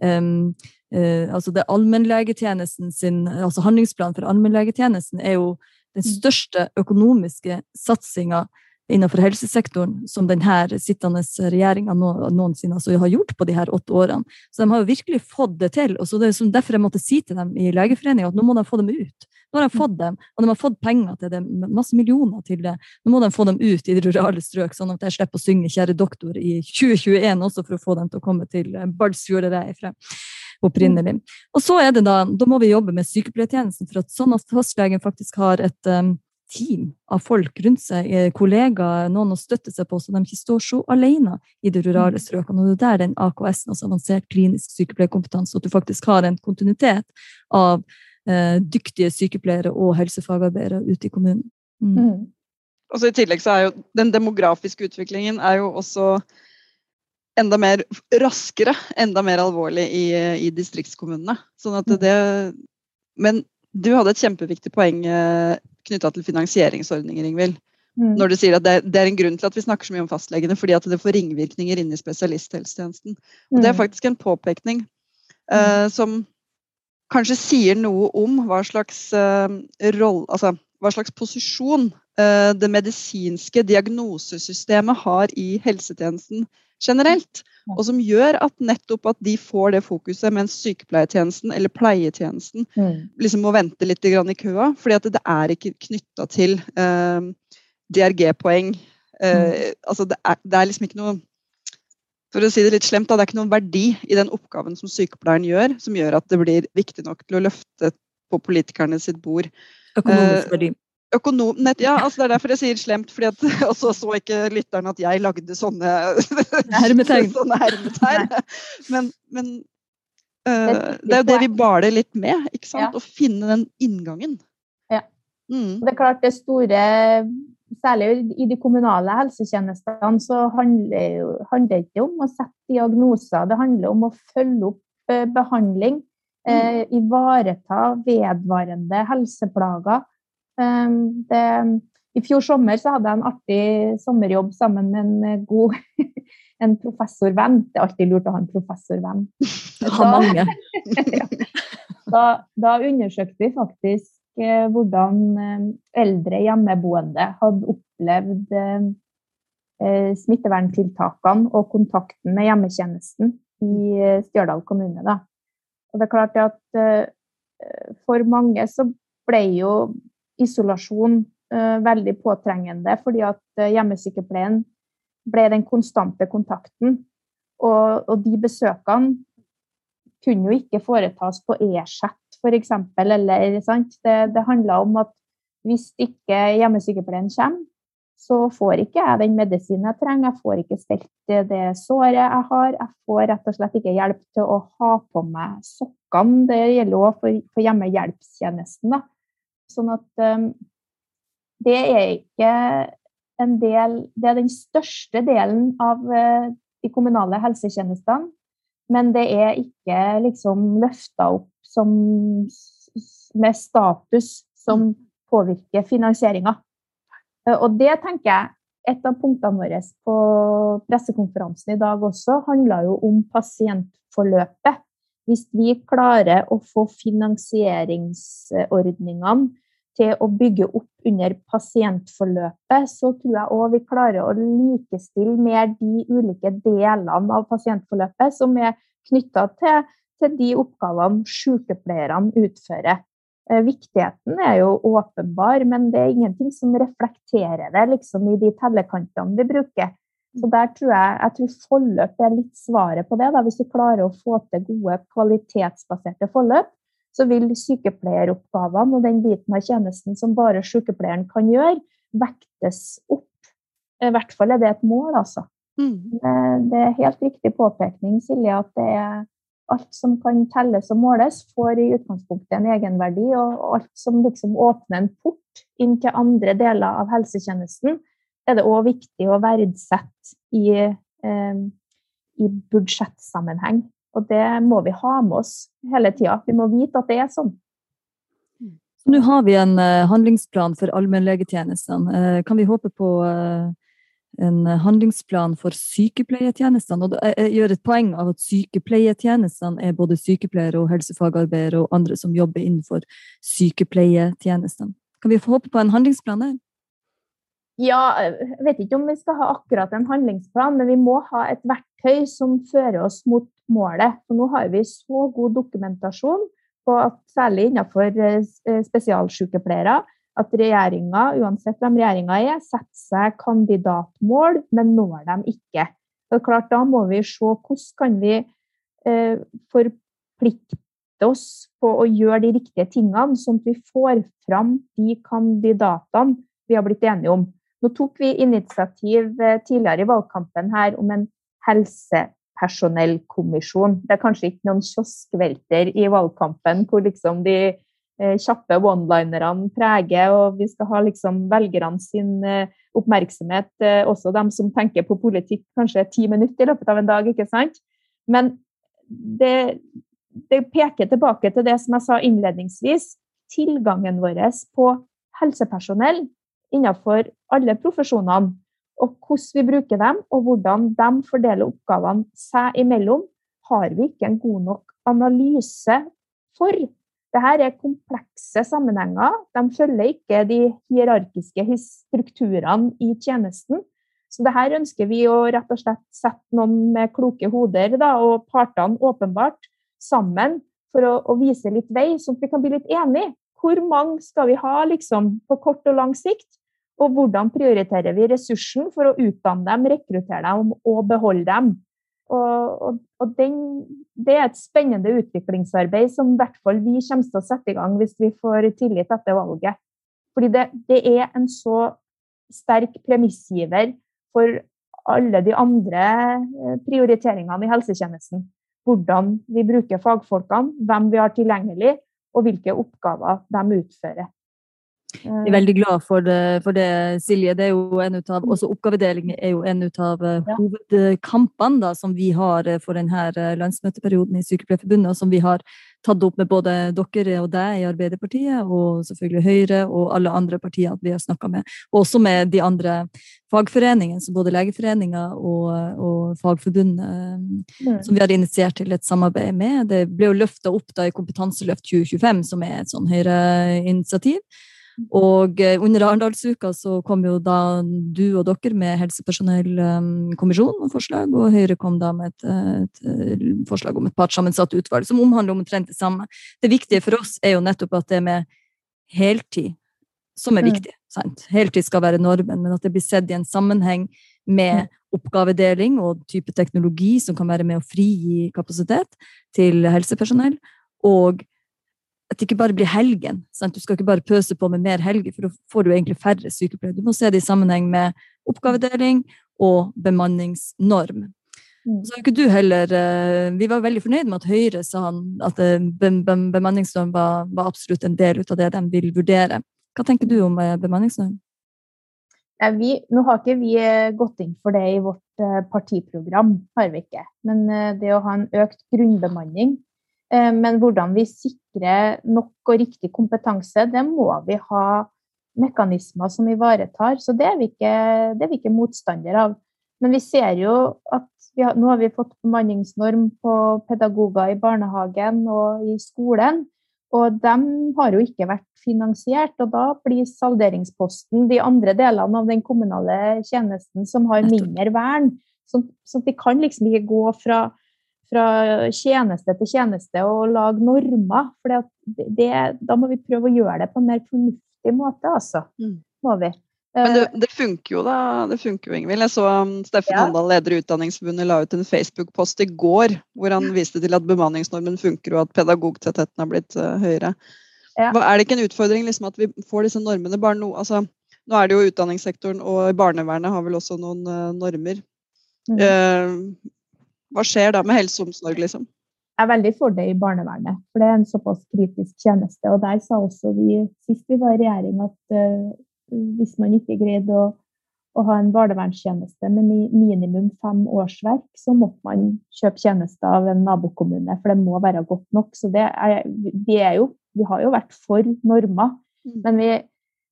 S3: um, uh, altså det allmennlegetjenesten sin altså Handlingsplanen for allmennlegetjenesten er jo den mm. største økonomiske satsinga innenfor helsesektoren som denne sittende regjeringa noensinne altså har gjort på de her åtte årene. Så de har jo virkelig fått det til. og så Det er derfor jeg måtte si til dem i Legeforeningen at nå må de få dem ut. Nå har de fått dem, og de har fått penger til det, masse millioner til det. Nå må de få dem ut i de rurale strøk, sånn at jeg slipper å synge 'Kjære doktor' i 2021 også for å få dem til å komme til der jeg er fra opprinnelig. Og så er det da, da må vi jobbe med sykepleiertjenesten, for at sånn at fastlegen faktisk har et um, team av folk rundt seg, eh, kollegaer, noen å støtte seg på, så de ikke står så alene i de rurale mm. strøkene. Og det er der den AKS-en, altså avansert klinisk sykepleierkompetanse, at du faktisk har en kontinuitet av eh, dyktige sykepleiere og helsefagarbeidere ute i kommunen. Mm. Mm.
S1: Og så I tillegg så er jo den demografiske utviklingen er jo også enda mer raskere, enda mer alvorlig i, i distriktskommunene. Sånn at mm. det, men du hadde et kjempeviktig poeng eh, knytta til finansieringsordninger, Ingvild. Mm. Når du sier at det det er, en grunn til at vi snakker så mye om fastlegene, fordi at det får ringvirkninger inn i spesialisthelsetjenesten. Og Det er mm. faktisk en påpekning eh, som kanskje sier noe om hva slags eh, roll, altså hva slags posisjon eh, det medisinske diagnosesystemet har i helsetjenesten generelt. Og som gjør at nettopp at de får det fokuset, mens sykepleiertjenesten eller pleietjenesten mm. liksom må vente litt i køa. fordi at det er ikke knytta til eh, DRG-poeng. Eh, mm. altså det er, det er, liksom ikke noe for å si det litt slemt, da, det er ikke noen verdi i den oppgaven som sykepleieren gjør, som gjør at det blir viktig nok til å løfte på politikerne sitt bord.
S3: Økonomisk eh, verdi.
S1: Økonom, nett, ja, altså det er derfor jeg sier slemt, fordi at, og så så ikke lytteren at jeg lagde sånne
S3: hermetegn.
S1: sånne hermetegn. Men, men uh, det er jo det vi baler litt med, ikke sant? Ja. å finne den inngangen.
S2: Ja. Mm. Det er klart det store særlig i de kommunale helsetjenestene, så handler, handler det ikke om å sette diagnoser. Det handler om å følge opp eh, behandling. Eh, mm. ivareta vedvarende helseplager. Eh, det, I fjor sommer så hadde jeg en artig sommerjobb sammen med en eh, god en professorvenn. Det er alltid lurt å ha en professorvenn.
S3: Da,
S2: da, da undersøkte vi faktisk Eh, hvordan eh, eldre hjemmeboende hadde opplevd smitteverntiltakene og kontakten med hjemmetjenesten i Stjørdal kommune. Da. Og det er klart at for mange så ble jo isolasjon veldig påtrengende, fordi at hjemmesykepleien ble den konstante kontakten. Og, og de besøkene kunne jo ikke foretas på e-chat f.eks. Eller, sant? Det, det handler om at hvis ikke hjemmesykepleien kommer, så får ikke jeg den medisinen jeg trenger, jeg får ikke stelt det såret jeg har. Jeg får rett og slett ikke hjelp til å ha på meg sokkene. Det gjelder òg for, for hjemmehjelpstjenesten. Da. Sånn at um, det er ikke en del Det er den største delen av uh, de kommunale helsetjenestene, men det er ikke liksom løfta opp som, med status som mm. påvirker finansieringa. Eh, og det tenker jeg et av punktene våre på pressekonferansen i dag også handla jo om pasientforløpet. Hvis vi klarer å få finansieringsordningene til å bygge opp under pasientforløpet, så tror jeg òg vi klarer å likestille mer de ulike delene av pasientforløpet som er knytta til til de oppgavene sykepleierne utfører. Eh, viktigheten er jo åpenbar, men det er ingenting som reflekterer det liksom, i de tellekantene vi bruker. Så der tror jeg, jeg tror forløp er litt svaret på det. Da. Hvis vi klarer å få til gode kvalitetsbaserte forløp, så vil sykepleieroppgavene og den biten av tjenesten som bare sykepleieren kan gjøre, vektes opp. I hvert fall er det et mål, altså. Mm. Det er helt riktig påpekning, Silje, at det er alt som kan telles og måles, får i utgangspunktet en egenverdi. Og alt som liksom åpner en port inn til andre deler av helsetjenesten, er det òg viktig å verdsette i, eh, i budsjettsammenheng. Og det må vi ha med oss hele tida. Vi må vite at det er sånn.
S3: Så nå har vi en uh, handlingsplan for allmennlegetjenestene. Uh, kan vi håpe på uh, en handlingsplan for sykepleietjenestene. Og jeg gjør et poeng av at sykepleietjenestene er både sykepleiere og helsefagarbeidere og andre som jobber innenfor sykepleietjenestene. Kan vi få håpe på en handlingsplan der?
S2: Ja, jeg vet ikke om vi skal ha akkurat en handlingsplan, men vi må ha et verktøy som fører oss mot målet. For nå har vi så god dokumentasjon på at særlig innenfor eh, spesialsykepleiere at regjeringa, uansett hvem regjeringa er, setter seg kandidatmål, men når dem ikke. Er klart, Da må vi se hvordan kan vi eh, forplikte oss på å gjøre de riktige tingene, sånn at vi får fram de kandidatene vi har blitt enige om. Nå tok vi initiativ eh, tidligere i valgkampen her om en helsepersonellkommisjon. Det er kanskje ikke noen kioskvelter i valgkampen hvor liksom de Eh, kjappe one-linerne preger, og vi skal ha liksom velgerne sin eh, oppmerksomhet, også dem som tenker på politikk kanskje ti minutter i løpet av en dag, ikke sant? Men det, det peker tilbake til det som jeg sa innledningsvis. Tilgangen vår på helsepersonell innenfor alle profesjonene. Og hvordan vi bruker dem, og hvordan de fordeler oppgavene seg imellom, har vi ikke en god nok analyse for. Dette er komplekse sammenhenger. De følger ikke de hierarkiske strukturene i tjenesten. Så det her ønsker vi å rett og slett sette noen med kloke hoder, da, og partene åpenbart, sammen for å, å, vise litt vei, sånn at vi kan bli litt enige. Hvor mange skal vi ha liksom, på kort og lang sikt? Og hvordan prioriterer vi ressursen for å utdanne dem, rekruttere dem og beholde dem? Og, og, og den, det er et spennende utviklingsarbeid som i hvert fall vi kommer til å sette i gang hvis vi får tillit etter valget. Fordi det, det er en så sterk premissgiver for alle de andre eh, prioriteringene i helsetjenesten. Hvordan vi bruker fagfolkene, hvem vi har tilgjengelig, og hvilke oppgaver de utfører.
S3: Jeg er veldig glad for det, for det Silje. Det er jo en av, også Oppgavedeling er jo en av eh, hovedkampene da, som vi har eh, for denne eh, landsmøteperioden i Sykepleierforbundet, og som vi har tatt opp med både dere og deg i Arbeiderpartiet, og selvfølgelig Høyre og alle andre partier vi har snakka med. Og også med de andre fagforeningene, som både Legeforeninga og, og Fagforbundet, mm. som vi har initiert til et samarbeid med. Det ble jo løfta opp da i Kompetanseløft 2025, som er et sånn Høyre-initiativ. Og eh, under Arendalsuka så kom jo da du og dere med helsepersonellkommisjon og forslag, og Høyre kom da med et, et forslag om et partssammensatt utvalg som omhandler omtrent det samme. Det viktige for oss er jo nettopp at det med heltid som er mm. viktig. Sant? Heltid skal være normen, men at det blir sett i en sammenheng med mm. oppgavedeling og type teknologi som kan være med å frigi kapasitet til helsepersonell. Og at det ikke bare blir helgen. Sant? Du skal ikke bare pøse på med mer helger, for da får du egentlig færre sykepleiere. Du må se det i sammenheng med oppgavedeling og bemanningsnorm. Mm. Så ikke du heller eh, Vi var veldig fornøyd med at Høyre sa at eh, bemanningsnorm var, var absolutt en del av det de vil vurdere. Hva tenker du om eh, bemanningsnorm?
S2: Vi, nå har ikke vi gått inn for det i vårt partiprogram, har vi ikke. Men det å ha en økt grunnbemanning men hvordan vi sikrer nok og riktig kompetanse, det må vi ha mekanismer som ivaretar. Så det er vi ikke, det er vi ikke motstander av. Men vi ser jo at har, nå har vi fått bemanningsnorm på pedagoger i barnehagen og i skolen. Og de har jo ikke vært finansiert, og da blir salderingsposten de andre delene av den kommunale tjenesten som har mindre vern. Så, så vi kan liksom ikke gå fra fra tjeneste til tjeneste og lage normer. For da må vi prøve å gjøre det på en mer fornuftig måte, altså. Mm. Må vi.
S1: Men det, det, funker jo, da. Det funker jo, Ingvild. Jeg så um, Steffen ja. Handal, leder i Utdanningsforbundet, la ut en Facebook-post i går hvor han viste til at bemanningsnormen funker, og at pedagogtettheten har blitt uh, høyere. Ja. Er det ikke en utfordring liksom, at vi får disse normene bare nå? altså, Nå er det jo utdanningssektoren og barnevernet har vel også noen uh, normer. Mm. Uh, hva skjer da med helse og omsorg, liksom?
S2: Jeg er veldig for det i barnevernet, for det er en såpass kritisk tjeneste. Og der sa også vi sist vi var i regjering at uh, hvis man ikke greide å, å ha en barnevernstjeneste med minimum fem årsverk, så måtte man kjøpe tjenester av en nabokommune, for det må være godt nok. Så er, vi, er jo, vi har jo vært for normer, mm. men vi,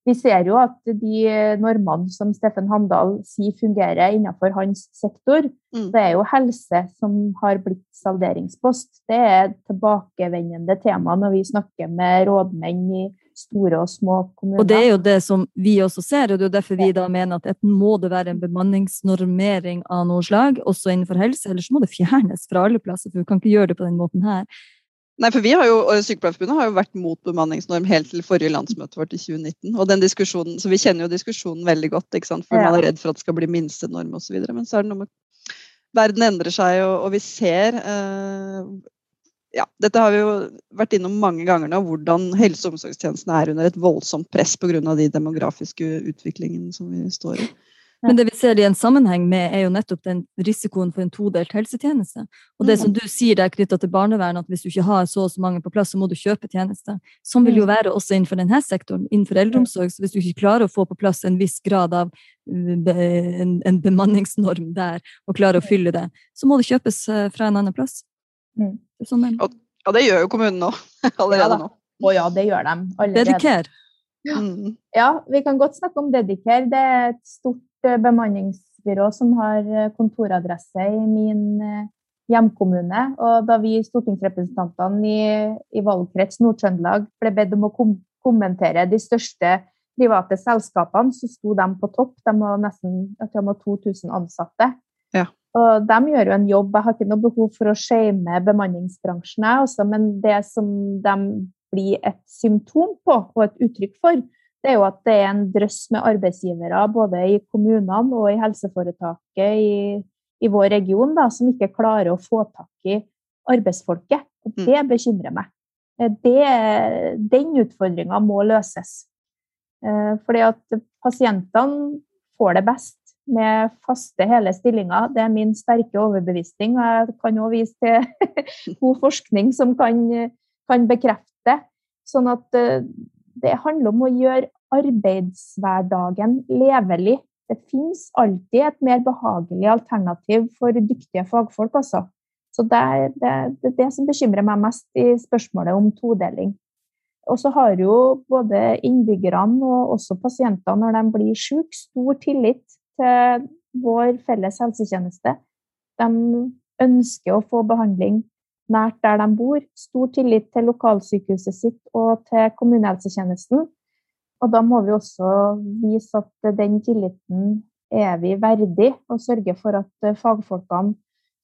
S2: vi ser jo at de normene som Steffen Handal sier fungerer innenfor hans sektor, mm. det er jo helse som har blitt salderingspost. Det er et tilbakevendende tema når vi snakker med rådmenn i store og små kommuner.
S3: Og det er jo det som vi også ser, og det er derfor vi da mener at enten må det være en bemanningsnormering av noe slag, også innenfor helse, ellers må det fjernes fra alle plasser, for vi kan ikke gjøre det på den måten her.
S1: Nei, for vi har jo, Sykepleierforbundet har jo vært mot bemanningsnorm helt til forrige landsmøte vårt i 2019. og den diskusjonen, Så vi kjenner jo diskusjonen veldig godt, ikke sant? for ja. man er redd for at det skal bli minstenorm osv. Men så er det noe med Verden endrer seg, og, og vi ser eh, ja, Dette har vi jo vært innom mange ganger nå, hvordan helse- og omsorgstjenestene er under et voldsomt press pga. de demografiske utviklingene som vi står i.
S3: Men det vi ser i en sammenheng med, er jo nettopp den risikoen for en todelt helsetjeneste. Og det som mm. du sier der knytta til barnevern, at hvis du ikke har så og så mange på plass, så må du kjøpe tjenester. Sånn vil jo mm. være også innenfor denne sektoren, innenfor eldreomsorg. Så hvis du ikke klarer å få på plass en viss grad av en, en bemanningsnorm der, og klarer å fylle det, så må det kjøpes eh, fra en annen plass.
S1: Mm. Sånn og, ja, det gjør jo kommunen nå. Allerede
S2: ja, nå. Å ja, det gjør de allerede.
S3: Dediker.
S2: Ja. Ja, vi kan godt snakke om Dedicare. Det er et stort eh, bemanningsbyrå som har eh, kontoradresse i min eh, hjemkommune. Og da vi stortingsrepresentantene i, i valgkrets Nord-Trøndelag ble bedt om å kom kommentere de største private selskapene, så sto de på topp. De har nesten jeg tror de har 2000 ansatte.
S1: Ja.
S2: Og de gjør jo en jobb. Jeg har ikke noe behov for å shame bemanningsbransjen, også, men det som de blir et symptom på og et uttrykk for, det er jo at det er en drøss med arbeidsgivere både i kommunene og i helseforetaket i, i vår region da, som ikke klarer å få tak i arbeidsfolket. Og mm. det bekymrer meg. Eh, det, den utfordringa må løses. Eh, fordi at pasientene får det best med faste, hele stillinger. Det er min sterke overbevisning. Jeg kan òg vise til god forskning som kan, kan, bekrefte. Sånn at eh, det handler om å gjøre arbeidshverdagen levelig. Det finnes alltid et mer behagelig alternativ for dyktige fagfolk, altså. Så det er det, det, det, som bekymrer meg mest i spørsmålet om todeling. Og så har jo både innbyggerne og også pasientene, når de blir syke, stor tillit til vår felles helsetjeneste. De ønsker å få behandling nært der de bor. Stor tillit til lokalsykehuset sitt og til kommunehelsetjenesten. Og da må vi også vise at den tilliten er vi verdig, og sørge for at fagfolkene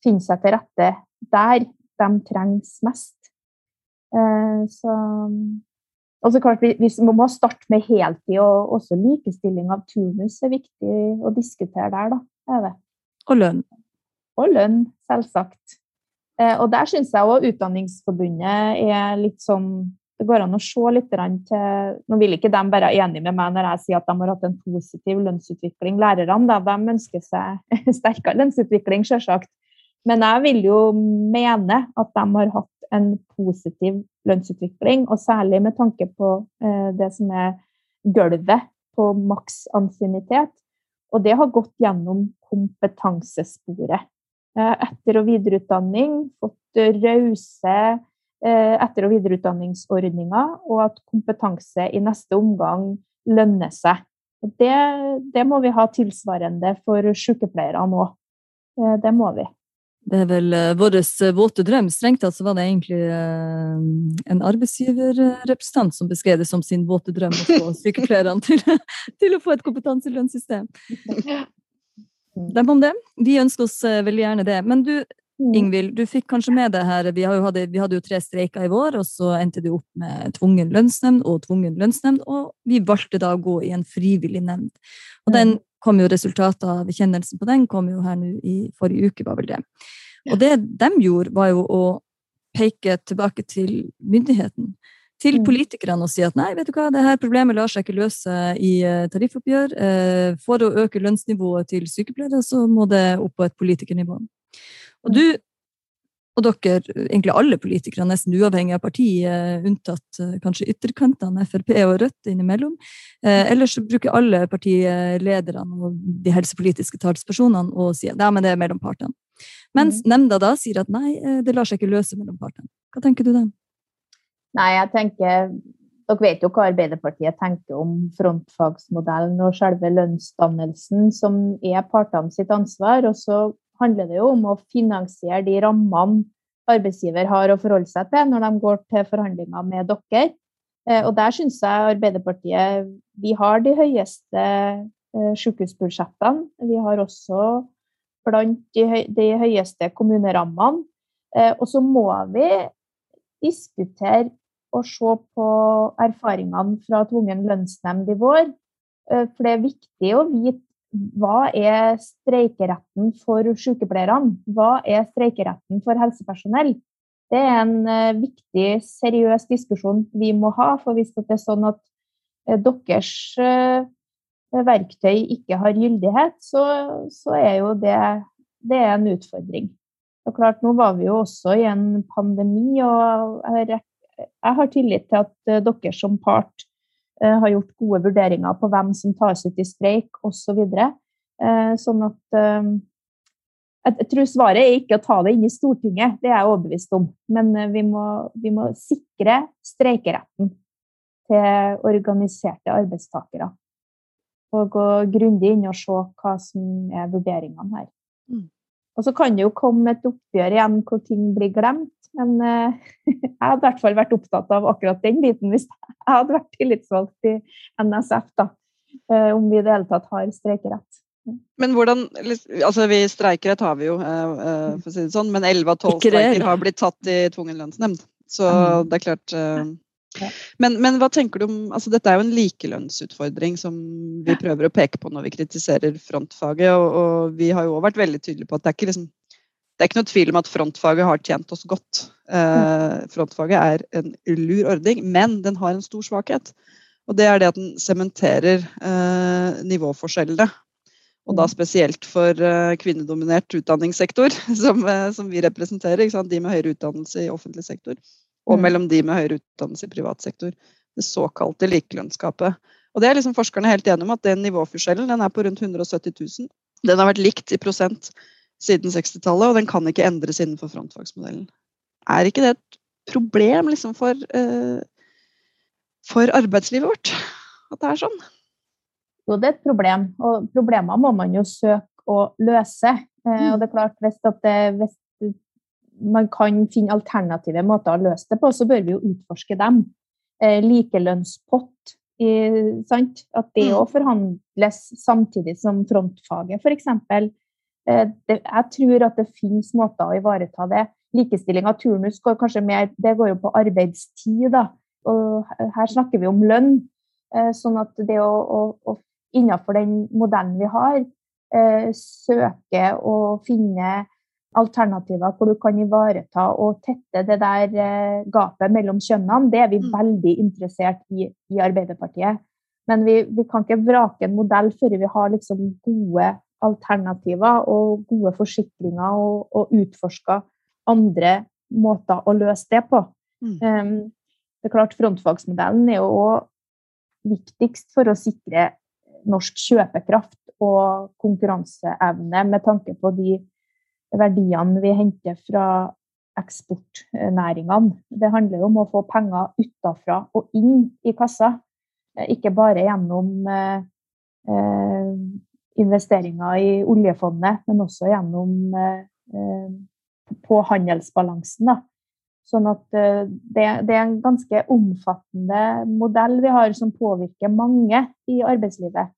S2: finner seg til rette der de trengs mest. Eh, så og så klart, vi, må starte med heltid, og også likestilling av turnus er viktig å diskutere der, da. Er det.
S3: Og lønn.
S2: Og lønn, selvsagt. Eh, og der syns jeg òg Utdanningsforbundet er litt sånn Det går an å se litt til Nå vil ikke de være enige med meg når jeg sier at de har hatt en positiv lønnsutvikling, lærerne. Da. De ønsker seg sterkere lønnsutvikling, selvsagt. Men jeg vil jo mene at de har hatt en positiv lønnsutvikling, og særlig med tanke på eh, det som er gulvet på maks ansiennitet. Og det har gått gjennom kompetansesporet. Eh, etter- og videreutdanning, fått rause eh, etter- og videreutdanningsordninger, og at kompetanse i neste omgang lønner seg. Det, det må vi ha tilsvarende for sykepleiere nå. Det må vi.
S3: Det er vel vår våte drøm. Strengt tatt så var det egentlig en arbeidsgiverrepresentant som beskrev det som sin våte drøm å få sykepleierne til, til, å få et kompetanselønnssystem. Dem om det. Vi ønsker oss veldig gjerne det. Men du, mm. Ingvild, du fikk kanskje med det her Vi, hadde, vi hadde jo tre streiker i vår, og så endte det opp med tvungen lønnsnemnd og tvungen lønnsnemnd, og vi valgte da å gå i en frivillig nemnd. Og den kom jo resultatet av kjennelsen på den kom jo her nå i forrige uke, var vel det. Og det de gjorde, var jo å peke tilbake til myndigheten. Til mm. politikerne og si at nei, vet du hva, det her problemet lar seg ikke løse i eh, tariffoppgjør. Eh, for å øke lønnsnivået til sykepleiere, så må det opp på et politikernivå. Og du og dere, egentlig alle politikere, nesten uavhengig av parti, eh, unntatt kanskje ytterkantene, Frp og Rødt innimellom. Eh, ellers bruker alle partilederne og de helsepolitiske talspersonene å si at men det er mellom partene. Mens mm. nemnda da sier at nei, det lar seg ikke løse mellom partene. Hva tenker du da?
S2: Nei, jeg tenker dere vet jo hva Arbeiderpartiet tenker om frontfagsmodellen og selve lønnsdannelsen, som er partene sitt ansvar. Og så handler det jo om å finansiere de rammene arbeidsgiver har å forholde seg til når de går til forhandlinger med dere. Eh, og der syns jeg Arbeiderpartiet vi har de høyeste eh, sykehusbudsjettene. Vi har også blant de, høyeste kommunerammene. Eh, og så må vi diskutere og se på erfaringene fra tvungen lønnsnemnd i vår. For det er viktig å vite hva er streikeretten for sykepleierne? Hva er streikeretten for helsepersonell? Det er en uh, viktig, seriøs diskusjon vi må ha. For hvis det er sånn at uh, deres verktøy ikke har gyldighet, så, så, er jo det, det er en utfordring. Og klart, Nå var vi jo også i en pandemi, og jeg, jeg har tillit til at dere som part Eh, har gjort gode vurderinger på hvem som tas ut i streik osv. Så eh, sånn at eh, jeg tror svaret er ikke å ta det inn i Stortinget, det er jeg overbevist om. Men vi må, vi må sikre streikeretten. til organiserte arbeidstakere. Og gå grundig inn og se hva som er vurderingene her. Mm. Og så kan det jo komme et oppgjør igjen hvor ting blir glemt. Men eh, jeg hadde i hvert fall vært opptatt av akkurat den biten hvis jeg hadde vært tillitsvalgt i NSF. da, eh, Om vi i det hele tatt har streikerett.
S1: Men hvordan Altså, vi streikerett har vi jo, eh, eh, for å si det sånn, men 11 av 12 streiker har blitt tatt i tvungen lønnsnemnd. Så mm. det er klart eh, men, men, hva tenker du om altså Dette er jo en likelønnsutfordring som vi prøver å peke på når vi kritiserer frontfaget. Og, og vi har jo òg vært veldig tydelige på at det er ikke liksom det er ikke noe tvil om at frontfaget har tjent oss godt. Eh, frontfaget er en lur ordning, men den har en stor svakhet. Og det er det at den sementerer eh, nivåforskjellene og da mm. spesielt for uh, kvinnedominert utdanningssektor, som, uh, som vi representerer. De med høyere utdannelse i offentlig sektor. Og mm. mellom de med høyere utdannelse i privat sektor. Det såkalte likelønnsgapet. Og det er liksom forskerne helt enige om at den nivåforskjellen den er på rundt 170 000. Den har vært likt i prosent siden 60-tallet, og den kan ikke endres innenfor frontfagsmodellen. Er ikke det et problem liksom, for, eh, for arbeidslivet vårt at det er sånn?
S2: Jo, det er et problem, og problemer må man jo søke å løse. Eh, og mm. det er klart, hvis, det, hvis man kan finne alternative måter å løse det på, så bør vi jo utforske dem. Eh, likelønnspott, sant? at det òg mm. forhandles samtidig som frontfaget, f.eks. Eh, jeg tror at det finnes måter å ivareta det. Likestilling av turnus går kanskje mer Det går jo på arbeidstid, da. Og her snakker vi om lønn. Eh, sånn at det å, å, å innenfor den modellen vi har, eh, søke å finne alternativer hvor du kan ivareta og tette det der eh, gapet mellom kjønnene. Det er vi mm. veldig interessert i i Arbeiderpartiet. Men vi, vi kan ikke vrake en modell før vi har liksom gode alternativer og gode forsikringer og, og utforska andre måter å løse det på. Mm. Um, det er klart Frontfagsmodellen er jo òg viktigst for å sikre norsk kjøpekraft og konkurranseevne med tanke på de verdiene vi henter fra eksportnæringene. Det handler om å få penger utafra og inn i kassa, ikke bare gjennom eh, eh investeringer i oljefondet, men også gjennom eh, på handelsbalansen. Da. Sånn at eh, det, det, er en ganske omfattende modell vi har som påvirker mange i arbeidslivet.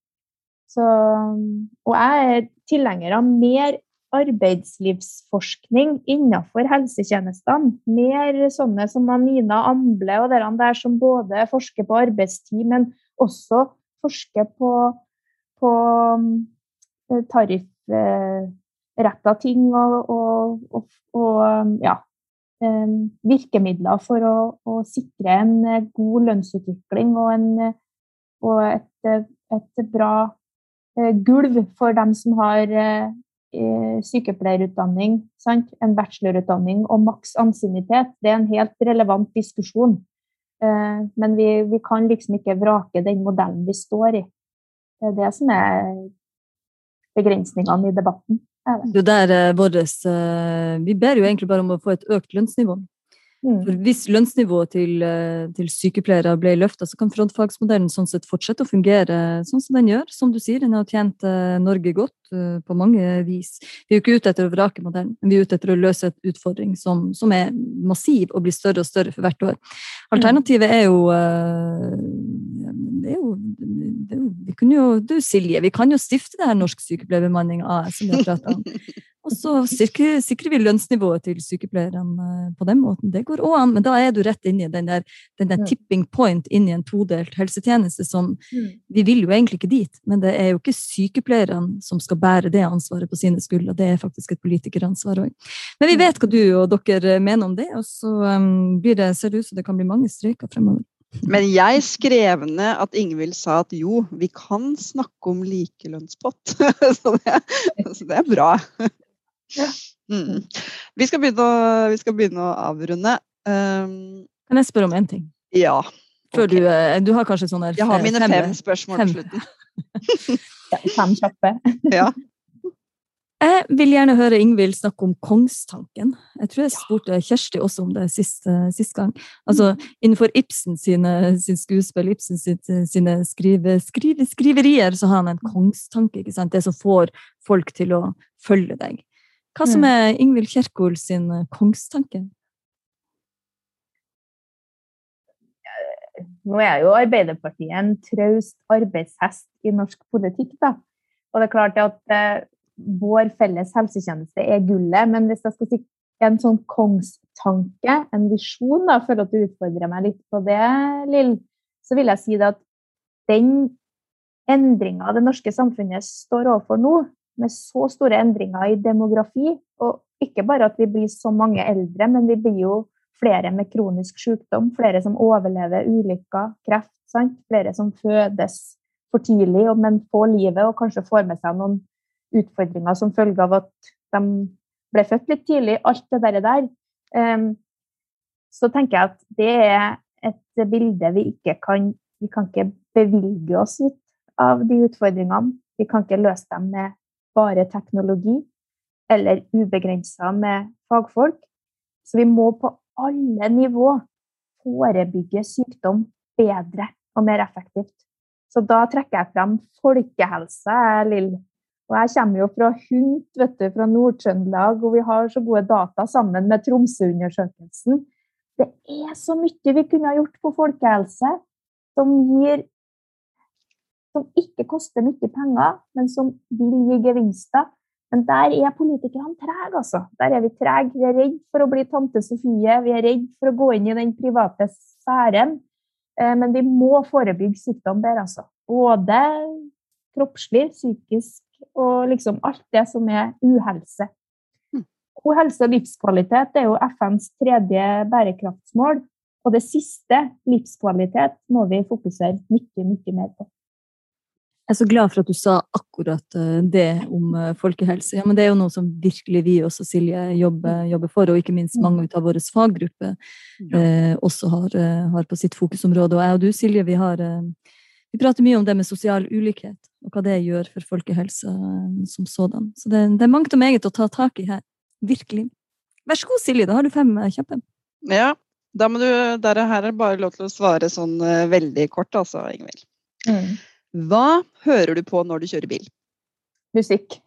S2: Så, og jeg er tilhenger av mer arbeidslivsforskning innenfor helsetjenestene. Mer sånne som Nina Amble og dere der som både forsker på arbeidstid, men også forsker på, på eh, tariffretta ting og, og, og, og ja, eh, virkemidler for å, å, sikre en god lønnsutvikling og, en, et, et bra Eh, gulv for dem som har eh, eh, sykepleierutdanning, sant? en bachelorutdanning og maks ansiennitet. Det er en helt relevant diskusjon. Men vi, vi, kan liksom ikke vrake den modellen vi står i. Det er det som er begrensningene i debatten.
S3: Det der våres, Vi ber jo egentlig bare om å få et økt lønnsnivå. Mm. For hvis lønnsnivået til, eh, til sykepleiere ble løfta, så kan frontfagsmodellen sånn sett fortsette å fungere sånn som den gjør. Som du sier, den har tjent eh, Norge godt på mange vis. Vi er jo ikke ute etter å vrake modellen, men vi er ute etter å løse et utfordring som, som er massiv og blir større og større for hvert år. Alternativet er jo, uh, det er jo, det er jo, vi kunne jo, Du Silje, vi kan jo stifte det her Norsk Sykepleierbemanning AS som vi har pratet om. Og så sikrer, sikrer, vi lønnsnivået til sykepleierne eh, på den måten. Det går òg an, men da er du rett inn i den der, den der tipping point inn i en todelt helsetjeneste som mm. Vi vil jo egentlig ikke dit, men det er jo ikke sykepleierne som skal bære det ansvaret på sine skuldre. Det er faktisk et politikeransvar òg. Men vi mm. vet hva du og dere mener om det, og så um, blir det, ser det ut som det kan bli mange streiker fremover.
S1: Men jeg skrev ned at Ingvild sa at jo, vi kan snakke om likelønnspott. så, det, så det er bra. Mm. Vi, skal begynne å, vi skal begynne å avrunde. Um,
S3: kan jeg spørre om én ting?
S1: Ja.
S3: Okay. du, eh, du, har kanskje sånne
S1: Jeg har mine fem, fem spørsmål til slutten.
S2: fem kjappe.
S1: ja.
S3: Jeg vil gjerne høre Ingvild snakke om kongstanken. Jeg tror jeg spurte Kjersti også om det sist, sist gang. Altså. Innenfor Ibsen sine, sin skuespill, Ibsen sine, sine skrive, skrive, skriverier, så har han en kongstanke. ikke sant? Det som får folk til å følge deg. Hva som mm. er Ingvild Kjerkol sin kongstanke?
S2: Nå er jo Arbeiderpartiet en traust arbeidshest i norsk politikk, da. Og det er klart at eh, vår felles helsetjeneste er gullet, men hvis jeg skal si en sånn kongstanke, en visjon, da, for at du utfordrer meg litt på det, Lill, så vil jeg si at den endringa det norske samfunnet står overfor nå, med så store endringer i demografi, og ikke bare at vi blir så mange eldre, men vi blir jo flere med kronisk sykdom, flere som overlever ulykker, kreft, sant? flere som fødes for tidlig, men får livet og kanskje får med seg noen utfordringer som følge av at de ble født litt tidlig, alt det der. Um, så tenker jeg at det er et bilde vi ikke kan Vi kan ikke bevilge oss ut av de utfordringene. Vi kan ikke løse dem med bare teknologi eller ubegrensa med fagfolk. Så vi må på alle nivå forebygge sykdom bedre og mer effektivt. Så da trekker jeg frem folkehelse, Lill. Og jeg kommer jo fra HUNT, vet du, fra Nord-Trøndelag, og vi har så gode data sammen med Tromsø-undersøkelsen. Det er så mye vi kunne ha gjort på folkehelse som gir Som ikke koster mye penger, men som vil gi gevinster. Men der er politikerne trege, altså. Der er vi trege. Vi er redd for å bli tante Sofie. Vi er redd for å gå inn i den private sfæren. Eh, men vi må forebygge sykdom der, altså. Både kroppslig, psykisk og liksom alt det som er uhelse. Hm. God helse og livskvalitet er jo FNs tredje bærekraftsmål. Og det siste, livskvalitet, må vi fokusere mye, mye mer på.
S3: Jeg er så glad for at du sa akkurat eh, det om eh, folkehelse. Ja, men Det er jo noe som virkelig vi også, Silje, jobber, hm. jobber for, og ikke minst mange av våre faggrupper eh, også har, eh, har, på sitt fokusområde. Og jeg og du, Silje, vi har vi prater mye om det med sosial ulikhet, og hva det gjør for folkehelsa eh, som sådan. Så det, det er mangt og meget å ta tak i her. Virkelig. Vær så god, Silje. Da har du fem kjappe.
S1: Ja. Da må du, der her er det bare lov til å svare sånn veldig kort, altså, Ingvild. Mm. Hva hører du på når du kjører bil?
S2: Musikk.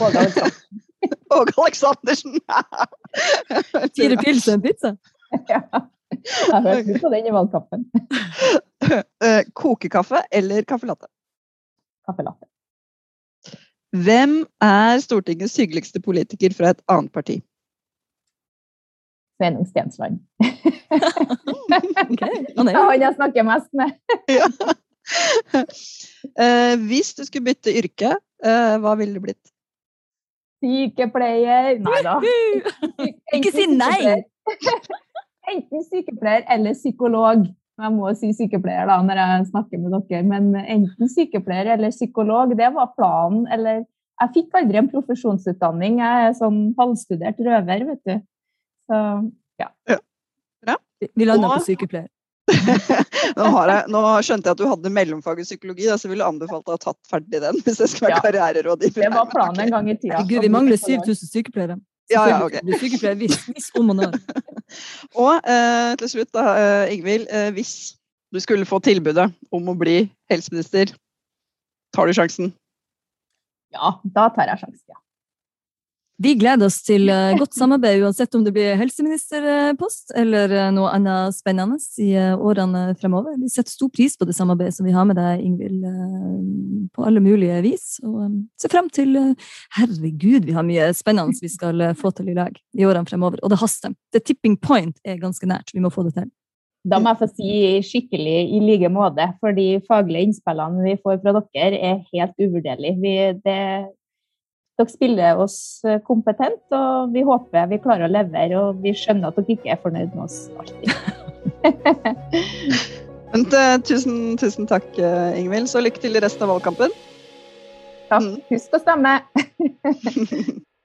S2: Åge Aleksandersen.
S1: Åge Aleksandersen!
S3: Fire pils og en pizza?
S2: ja. Jeg hørte på den i valgkampen.
S1: Eh, kokekaffe eller caffè latte?
S2: Caffè latte.
S1: Hvem er Stortingets hyggeligste politiker fra et annet parti?
S2: Sveinung Stensland. okay. Han er han jeg snakker mest med.
S1: Uh, hvis du skulle bytte yrke, uh, hva ville det blitt?
S2: Sykepleier. Nei da.
S3: Ikke si nei!
S2: enten sykepleier eller psykolog. Jeg må si sykepleier da, når jeg snakker med dere, men enten sykepleier eller psykolog, det var planen. Eller jeg fikk aldri en profesjonsutdanning. Jeg er sånn halvstudert røver, vet du. Så ja. ja.
S3: ja. Vi lander på sykepleier.
S1: Nå, jeg, nå, skjønte jeg at du hadde mellomfag i psykologi, da, så ville anbefalt deg å ha tatt ferdig den. hvis det skulle være ja. karriererådgiver.
S2: Det var planen en gang i tida.
S3: Gud, vi mangler 7000 sykepleiere.
S1: Ja, ja, ok.
S3: Sykepleier hvis, hvis om og når.
S1: Og eh, til slutt, da, eh, Ingvild. Eh, hvis du skulle få tilbudet om å bli helseminister, tar du sjansen?
S2: Ja, da tar jeg sjansen, ja.
S3: Vi gleder oss til eh, godt samarbeid, uansett om det blir helseministerpost eller eh, noe annet spennende i eh, årene fremover. Vi setter stor pris på det samarbeidet som vi har med deg, Ingvild, på alle mulige vis. Og ser frem til Herregud, vi har mye spennende vi skal få til i lag i årene fremover. Og det haster. The tipping point er ganske nært. Vi må få det til.
S2: Da må jeg få si skikkelig i like måte, for de faglige innspillene vi får fra dere, er helt uvurderlige. det dere spiller oss eh, kompetent, og vi håper vi klarer å levere. Og vi skjønner at dere ikke er fornøyd med oss alltid.
S1: Men, uh, tusen, tusen takk, uh, Ingvild. Så lykke til i resten av valgkampen.
S2: Takk. Mm. Husk å stemme.